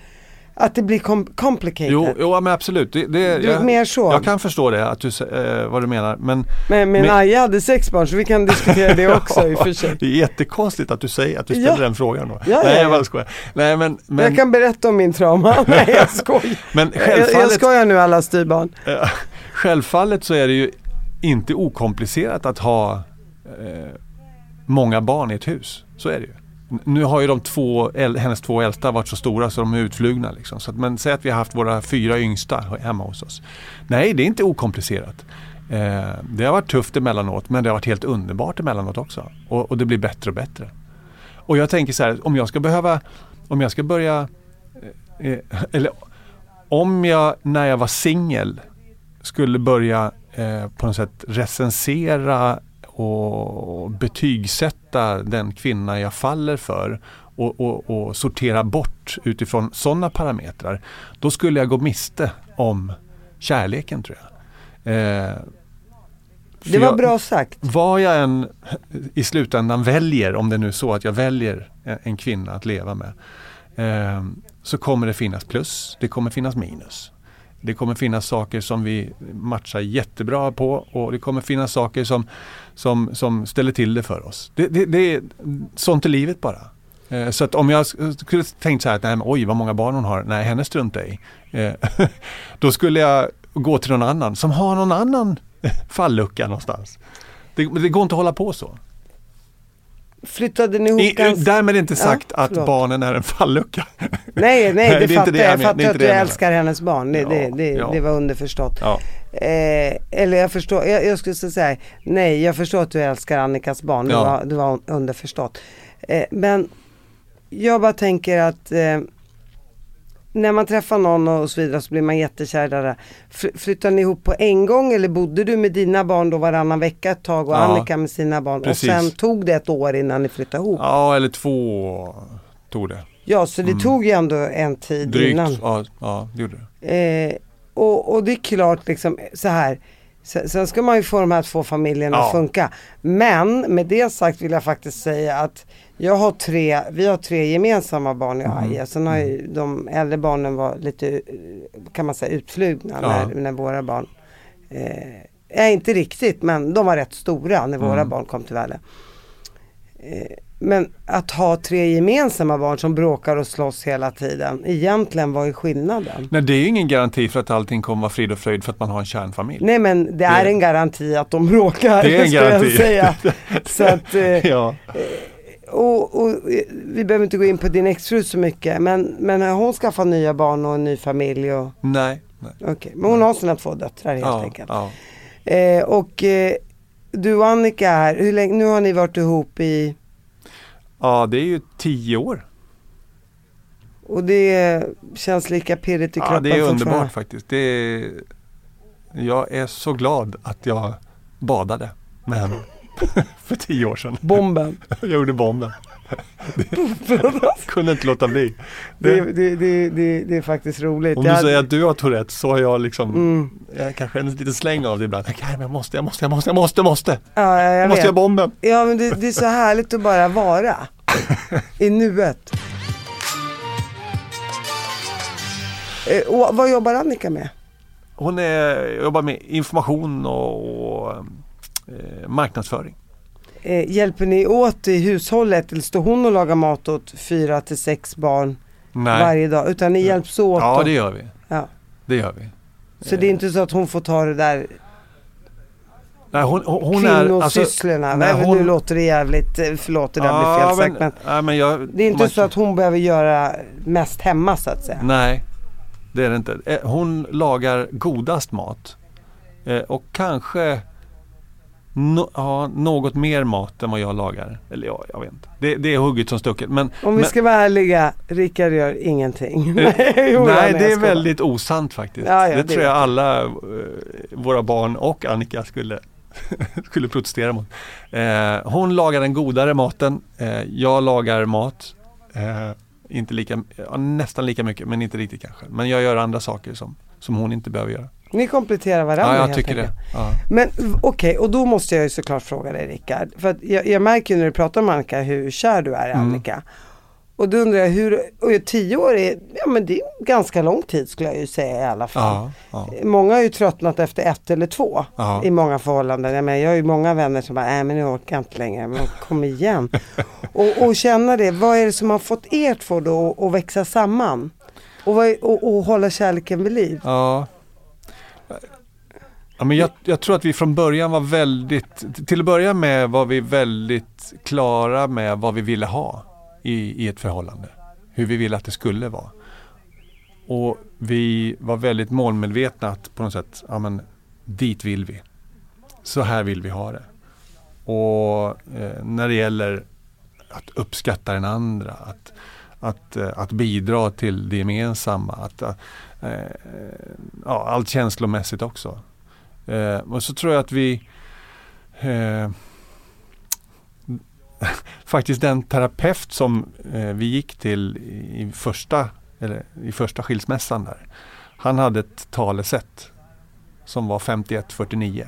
Att det blir com complicated. Jo, jo men absolut. Det, det, du, jag, mer så. jag kan förstå det, att du, eh, vad du menar. Men, men, men, men Aja hade sex barn så vi kan diskutera det [LAUGHS] också i och för sig. Det är jättekonstigt att du säger att du ställer ja. den frågan då. Ja, Nej ja, jag bara skojar. Nej, men, men... Jag kan berätta om min trauma. [LAUGHS] Nej jag skojar. men självfallet... jag, jag skojar nu alla styrbarn. självfallet så är det ju inte okomplicerat att ha eh, många barn i ett hus. Så är det ju. Nu har ju de två, hennes två äldsta varit så stora så de är utflugna. Liksom. Så att, men säg att vi har haft våra fyra yngsta hemma hos oss. Nej, det är inte okomplicerat. Eh, det har varit tufft emellanåt men det har varit helt underbart emellanåt också. Och, och det blir bättre och bättre. Och jag tänker så här, om jag ska behöva, om jag ska börja, eh, eh eller om jag när jag var singel skulle börja eh, på något sätt recensera och betygsätta den kvinna jag faller för och, och, och sortera bort utifrån sådana parametrar. Då skulle jag gå miste om kärleken tror jag. Eh, det var jag, bra sagt. Vad jag än i slutändan väljer, om det nu är så att jag väljer en kvinna att leva med, eh, så kommer det finnas plus, det kommer finnas minus. Det kommer finnas saker som vi matchar jättebra på och det kommer finnas saker som, som, som ställer till det för oss. Det, det, det är sånt är livet bara. Eh, så att om jag skulle tänkt så här att nej, men, oj vad många barn hon har, nej henne struntar i. Eh, [LAUGHS] då skulle jag gå till någon annan som har någon annan [LAUGHS] fallucka någonstans. Det, det går inte att hålla på så. Flyttade ni ihop I, ganska... Därmed inte sagt ja, att barnen är en fallucka. [LAUGHS] Nej, nej det, det fattar jag. Jag fattar att du älskar hennes barn. Det, ja, det, det, ja. det var underförstått. Eh, eller jag förstår, jag, jag, skulle säga, nej jag förstår att du älskar Annikas barn. Det, var, det var underförstått. Eh, men jag bara tänker att eh, när man träffar någon och så vidare så blir man jättekär där. Flyttade ni ihop på en gång eller bodde du med dina barn då varannan vecka ett tag och ja, Annika med sina barn precis. och sen tog det ett år innan ni flyttade ihop? Ja eller två tog det. Ja så det mm. tog ju ändå en tid Drygt, innan. Ja, ja det gjorde det. Eh, och, och det är klart liksom så här Sen ska man ju få de här två familjerna ja. att funka. Men med det sagt vill jag faktiskt säga att jag har tre, vi har tre gemensamma barn jag och mm. Sen har ju mm. de äldre barnen var lite, kan man säga, utflugna ja. när, när våra barn eh, inte riktigt men de var rätt stora när våra mm. barn kom till världen. Eh, men att ha tre gemensamma barn som bråkar och slåss hela tiden, egentligen vad är skillnaden? Nej det är ju ingen garanti för att allting kommer vara frid och fröjd för att man har en kärnfamilj. Nej men det, det är en garanti att de [LAUGHS] bråkar. Det är en garanti. Säga. [LAUGHS] Så att, eh, ja. Och, och, vi behöver inte gå in på din exfru så mycket men, men har hon skaffat nya barn och en ny familj? Och... Nej. nej. Okay. Men hon har sina två döttrar helt ja, enkelt. Ja. Eh, och eh, du och Annika här, hur länge, nu har ni varit ihop i Ja, det är ju tio år. Och det känns lika pirrigt i kroppen Ja, det är underbart faktiskt. Det är, jag är så glad att jag badade med henne [LAUGHS] för tio år sedan. Bomben. jag gjorde bomben. Det, [LAUGHS] kunde inte låta bli. Det, det, det, det, det är faktiskt roligt. Om du säger att du har Tourette så har jag liksom, mm. jag kanske en liten släng av det ibland. Jag måste, jag måste, jag måste, jag måste, jag måste. Ja, jag, jag måste göra bomben. Ja, men det, det är så härligt att bara vara [LAUGHS] i nuet. Eh, och vad jobbar Annika med? Hon är, jobbar med information och, och marknadsföring. Eh, hjälper ni åt i hushållet eller står hon och lagar mat åt fyra till sex barn Nej. varje dag? Utan ni hjälps åt? Ja det gör vi. Ja. Det gör vi. Så det är inte så att hon får ta det där Nej, hon, hon kvinnosysslorna. Alltså, nej, hon... Nu låter det jävligt, eh, förlåt det där ja, blev fel sagt. Men, ja, men jag, det är inte man... så att hon behöver göra mest hemma så att säga. Nej, det är det inte. Eh, hon lagar godast mat. Eh, och kanske no, ja, något mer mat än vad jag lagar. Eller ja, jag vet inte. Det, det är hugget som stucket. Men, Om vi men, ska vara ärliga, Rickard gör ingenting. [LAUGHS] nej, jo, nej det är väldigt osant faktiskt. Ja, ja, det, det tror jag alla uh, våra barn och Annika skulle [LAUGHS] skulle protestera mot. Eh, hon lagar den godare maten. Eh, jag lagar mat. Eh, inte lika, nästan lika mycket men inte riktigt kanske. Men jag gör andra saker som, som hon inte behöver göra. Ni kompletterar varandra Ja, jag tycker enkelt. det. Ja. Men okej, okay, och då måste jag ju såklart fråga dig Rickard. För att jag, jag märker ju när du pratar om Annika hur kär du är i mm. Annika. Mm. Och då undrar jag hur, och tio år är, ja men det är ganska lång tid skulle jag ju säga i alla fall. Ja, ja. Många har ju tröttnat efter ett eller två ja. i många förhållanden. Jag, menar, jag har ju många vänner som bara, nej men nu orkar jag inte längre, men kom igen. [LAUGHS] och, och känna det, vad är det som har fått er två då att växa samman? Och, och, och hålla kärleken vid liv? Ja. Ja, men jag, jag, tror att vi från början var väldigt, till att börja med var vi väldigt klara med vad vi ville ha i, i ett förhållande. Hur vi ville att det skulle vara. Och vi var väldigt målmedvetna att på något sätt, ja men dit vill vi. Så här vill vi ha det. Och eh, när det gäller att uppskatta den andra, att, att, eh, att bidra till det gemensamma, att, eh, eh ja, allt känslomässigt också. Eh, och så tror jag att vi eh, [LAUGHS] faktiskt den terapeut som eh, vi gick till i första, eller, i första skilsmässan där. Han hade ett talesätt som var 51-49.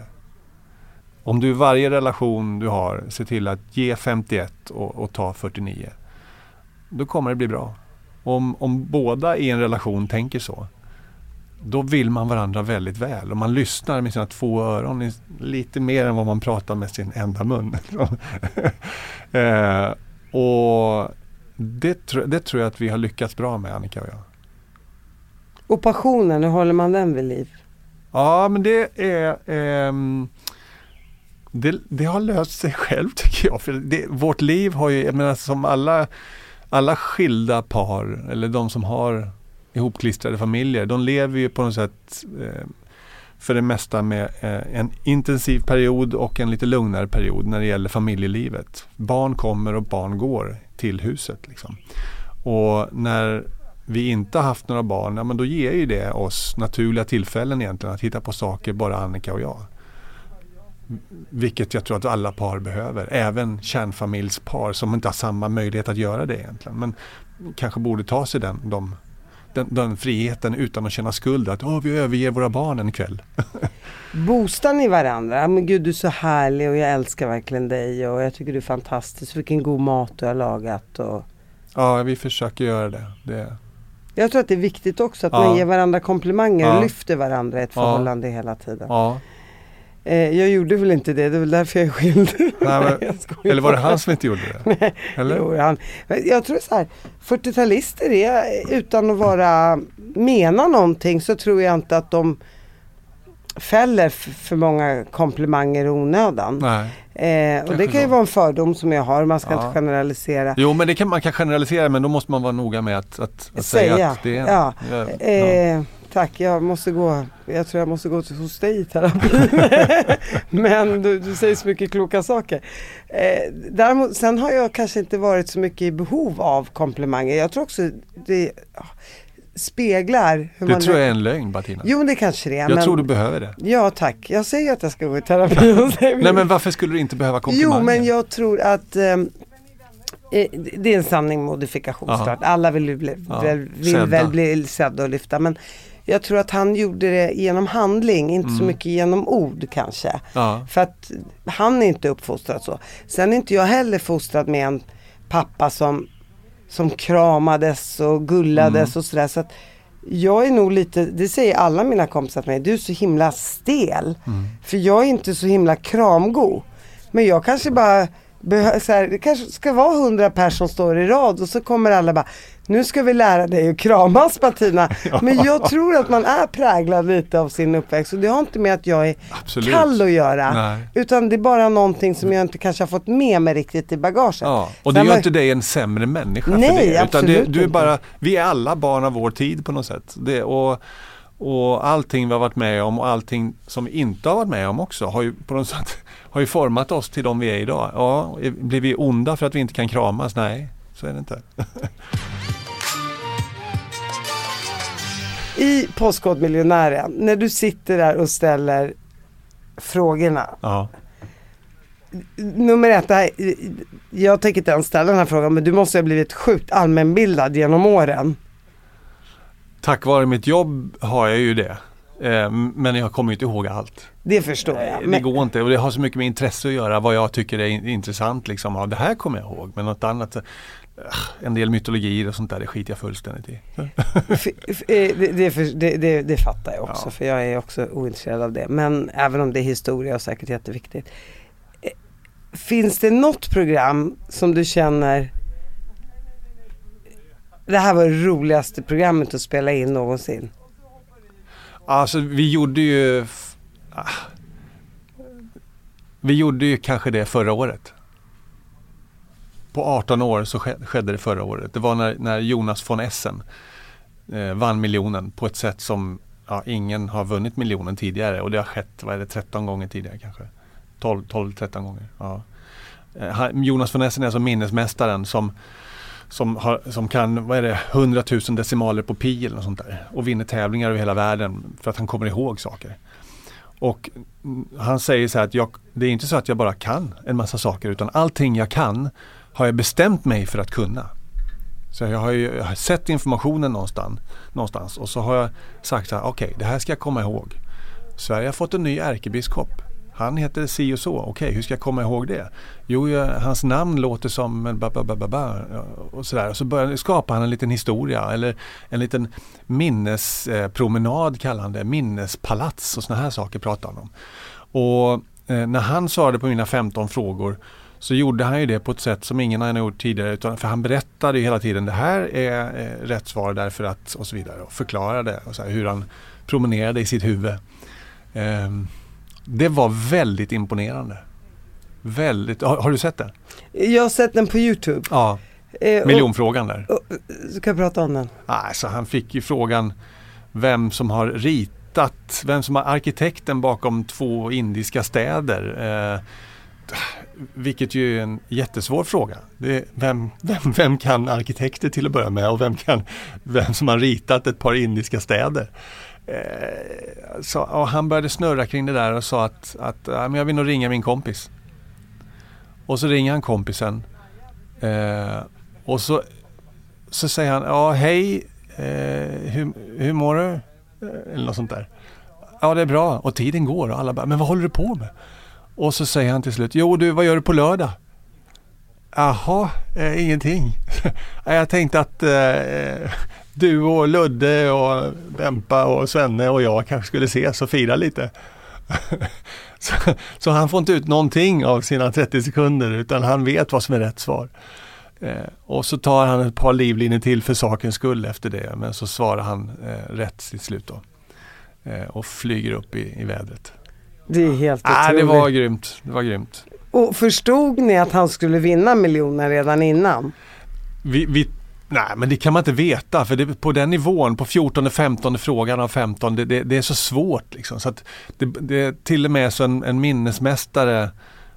Om du i varje relation du har ser till att ge 51 och, och ta 49. Då kommer det bli bra. Om, om båda i en relation tänker så då vill man varandra väldigt väl och man lyssnar med sina två öron lite mer än vad man pratar med sin enda mun. [LAUGHS] eh, och det, det, tror jag att vi har lyckats bra med Annika och jag. Och passionen, hur håller man den vid liv? Ja men det är eh, det, det, har löst sig själv [LAUGHS] tycker jag. För det, vårt liv har ju, jag menar som alla, alla skilda par eller de som har ihopklistrade familjer. De lever ju på något sätt eh, för det mesta med eh, en intensiv period och en lite lugnare period när det gäller familjelivet. Barn kommer och barn går till huset. Liksom. Och när vi inte har haft några barn, ja, men då ger ju det oss naturliga tillfällen egentligen att hitta på saker, bara Annika och jag. Vilket jag tror att alla par behöver, även kärnfamiljspar som inte har samma möjlighet att göra det egentligen. Men kanske borde ta sig den, de den, den friheten utan att känna skuld att oh, vi överger våra barn en kväll. [LAUGHS] Boostar ni varandra? Men gud du är så härlig och jag älskar verkligen dig och jag tycker du är fantastisk. Vilken god mat du har lagat. Och... Ja, vi försöker göra det. det... Jag tror att det är viktigt också att ja. man ger varandra komplimanger ja. och lyfter varandra i ett förhållande ja. hela tiden. Eh, jag gjorde väl inte det, det är väl därför jag är skild. [LAUGHS] eller var det han som inte gjorde det? Nej, eller? Jo, han, jag tror så här, 40-talister är utan att vara, mena någonting så tror jag inte att de fäller för många komplimanger i onödan. Nej. Eh, och det kan ju vara en fördom som jag har, man ska ja. inte generalisera. Jo men det kan, man kan generalisera men då måste man vara noga med att, att, att säga. säga. att det är... Ja. ja. Eh, Tack, jag måste gå. Jag tror jag måste gå till, hos dig i terapi. [LAUGHS] Men du, du, säger så mycket kloka saker. Eh, däremot, sen har jag kanske inte varit så mycket i behov av komplimanger. Jag tror också det speglar hur det man... Det tror jag är en lögn Bettina. Jo det kanske det är. Jag men... tror du behöver det. Ja tack. Jag säger att jag ska gå i terapi. [LAUGHS] Nej men varför skulle du inte behöva komplimanger? Jo men jag tror att eh, eh det är en sanning modifikation såklart. Alla vill, bli, ja, vill väl bli sedda och lyfta. Men jag tror att han gjorde det genom handling, inte mm. så mycket genom ord kanske. Ja. För att han är inte uppfostrad så. Sen är inte jag heller fostrad med en pappa som, som kramades och gullades mm. och sådär. Så att jag är nog lite, det säger alla mina kompisar till mig, du är så himla stel. Mm. För jag är inte så himla kramgo. Men jag kanske bara så här, det kanske ska vara hundra personer som står i rad och så kommer alla bara nu ska vi lära dig att kramas Martina. [LAUGHS] Ja. Men jag tror att man är präglad lite av sin uppväxt och det har inte med att jag är Absolut. kall att göra. Nej. Utan det är bara någonting som jag inte kanske har fått med mig riktigt i bagaget. Ja. Och det gör inte dig en sämre människa Nej, för det. Utan det, du är bara, vi är alla barn av vår tid på något sätt. Det, och, och allting vi har varit med om och allting som vi inte har varit med om också har ju på något sätt [LAUGHS] har ju format oss till de vi är idag. Ja, blir vi onda för att vi inte kan kramas? Nej, så är det inte. [LAUGHS] I Postkodmiljonären, när du sitter där och ställer frågorna. Ja. Nummer ett, här, jag tänker inte ens ställa den här frågan men du måste ha blivit sjukt allmänbildad genom åren. Tack vare mitt jobb har jag ju det. Eh, men jag kommer inte ihåg allt. Det förstår jag. Det går inte och det har så mycket med intresse att göra vad jag tycker är intressant. Liksom. Ja, det här kommer jag ihåg men något annat eh, en del mytologier och sånt där, det skiter jag fullständigt i. Eh, det, det, det, det, fattar jag också ja. för jag är också ointresserad av det. Men även om det är historia och säkert jätteviktigt. Finns det något program som du känner det här var det roligaste programmet att spela in någonsin? Alltså vi gjorde ju ah, Vi gjorde ju kanske det förra året. På 18 år så skedde det förra året. Det var när, när Jonas von Essen eh, vann miljonen på ett sätt som ja, ingen har vunnit miljonen tidigare och det har skett, vad är det, 13 gånger tidigare kanske. 12-13 gånger. Ja. Eh, Jonas von Essen är alltså minnesmästaren som som, har, som kan, vad är det, 100 000 decimaler på pi eller något sånt där. Och vinner tävlingar över hela världen för att han kommer ihåg saker. Och han säger så här att jag, det är inte så att jag bara kan en massa saker utan allting jag kan har jag bestämt mig för att kunna. Så jag har, ju, jag har sett informationen någonstans, någonstans och så har jag sagt så här, okej okay, det här ska jag komma ihåg. Sverige har fått en ny ärkebiskop. Han heter si och så. Okej, okay, hur ska jag komma ihåg det? Jo, jag, hans namn låter som ba, ba, ba, ba, och sådär. Och så börjar, skapar han en liten historia eller en liten minnespromenad eh, kallar han det. Minnespalats och sådana här saker pratar han om. Och eh, när han svarade på mina 15 frågor så gjorde han ju det på ett sätt som ingen annan gjort tidigare. Utan, för han berättade hela tiden det här är eh, rätt svar därför att och så vidare. Och förklarade och så här, hur han promenerade i sitt huvud. Um, det var väldigt imponerande. Väldigt. Har, har, du sett den? Jag har sett den på Youtube. Ja. Eh, Miljonfrågan där. Och, ska jag prata om den? Alltså, han fick ju frågan vem som har ritat, vem som har arkitekten bakom två indiska städer. Eh, vilket ju är en jättesvår fråga. Vem, vem, vem, kan arkitekter till att börja med och vem, kan, vem som har ritat ett par indiska städer? Eh, så, och han började snurra kring det där och sa att, att jag vill nog ringa min kompis. Och så ringer han kompisen. Eh, och så, så säger han, ja hej, eh, hur, hur mår du? Eh, eller något sånt där. Ja det är bra och tiden går och alla bara, men vad håller du på med? Och så säger han till slut, jo du vad gör du på lördag? Jaha, eh, ingenting. [LAUGHS] jag tänkte att eh, du och Ludde och Bempa och Svenne och jag kanske skulle ses och fira lite. [LAUGHS] så, så, han får inte ut någonting av sina 30 sekunder utan han vet vad som är rätt svar. Eh, och så tar han ett par livlinjer till för sakens skull efter det men så svarar han eh, rätt till slut då. Eh, och flyger upp i, i vädret. Det är helt otroligt. Ah, det var grymt. Det var grymt. Och förstod ni att han skulle vinna miljoner redan innan? Vi, vi Nej men det kan man inte veta för det, på den nivån, på 14 15 frågan av 15, det, det, det är så svårt. Liksom, så det till och med så en, en minnesmästare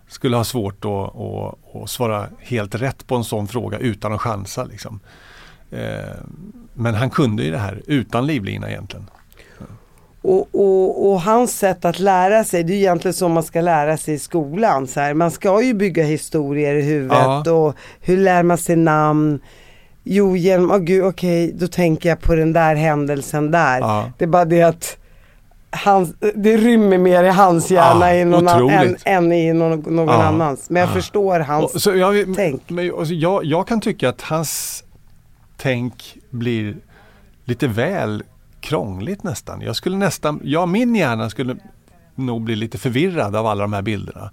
skulle ha svårt att, att, att, svara helt rätt på en sån fråga utan att chansa. Liksom. Eh, men han kunde ju det här utan livlina egentligen. Och, och, och, hans sätt att lära sig, det är egentligen så man ska lära sig i skolan. Så här. Man ska ju bygga historier i huvudet ja. och hur lär man sig namn? Jo, genom, oh, gud okej, okay, då tänker jag på den där händelsen där. Ja. Det är bara det att hans, det rymmer mer i hans hjärna ja, någon an, än, än, i någon, någon ja. annans. Men jag förstår hans så jag, tänk. Men, jag, jag kan tycka att hans tänk blir lite väl krångligt nästan. Jag skulle nästan, ja min hjärna skulle nog bli lite förvirrad av alla de här bilderna.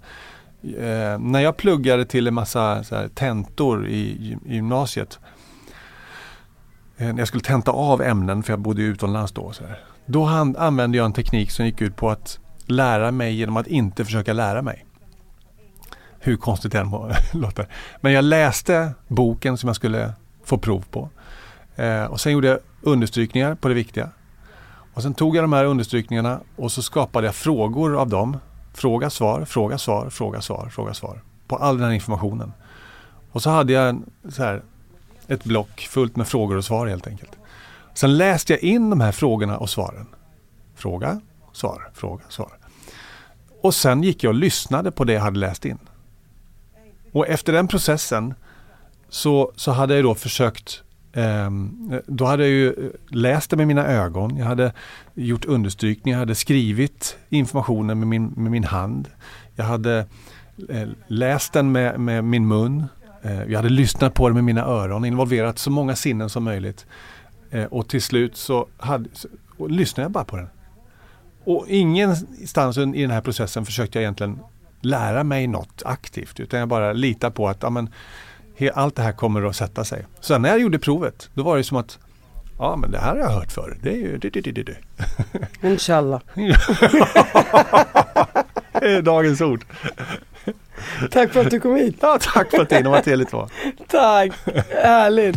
eh, när jag pluggade till en massa så här, tentor i, i gymnasiet. Eh, när jag skulle tenta av ämnen för jag bodde utomlands då. Så här, då han, använde jag en teknik som gick ut på att lära mig genom att inte försöka lära mig. Hur konstigt det än [LAUGHS] låter. Men jag läste boken som jag skulle få prov på. Eh, och sen gjorde jag understrykningar på det viktiga. Och sen tog jag de här understrykningarna och så skapade jag frågor av dem. Fråga, svar, fråga, svar, fråga, svar, fråga, svar. På all den här informationen. Och så hade jag en, så här, ett block fullt med frågor och svar helt enkelt. Sen läste jag in de här frågorna och svaren. Fråga, svar, fråga, svar. Och sen gick jag och lyssnade på det jag hade läst in. Och efter den processen så, så hade jag då försökt Ehm, då hade jag ju läst det med mina ögon. Jag hade gjort understrykningar, jag hade skrivit informationen med min, med min hand. Jag hade eh, läst den med, med min mun. Eh, jag hade lyssnat på det med mina öron, involverat så många sinnen som möjligt. Eh, och till slut så, hade, så lyssnade jag bara på den. Och ingenstans i den här processen försökte jag egentligen lära mig något aktivt utan jag bara litar på att amen, allt det här kommer att sätta sig. Sen när jag gjorde provet då var det som att Ja men det här har jag hört förr. Det är ju det, det, det, det. Inshallah. [LAUGHS] det är dagens ord. Tack för att du kom hit. Ja, tack för att var trevligt [LAUGHS] var. Tack, härligt.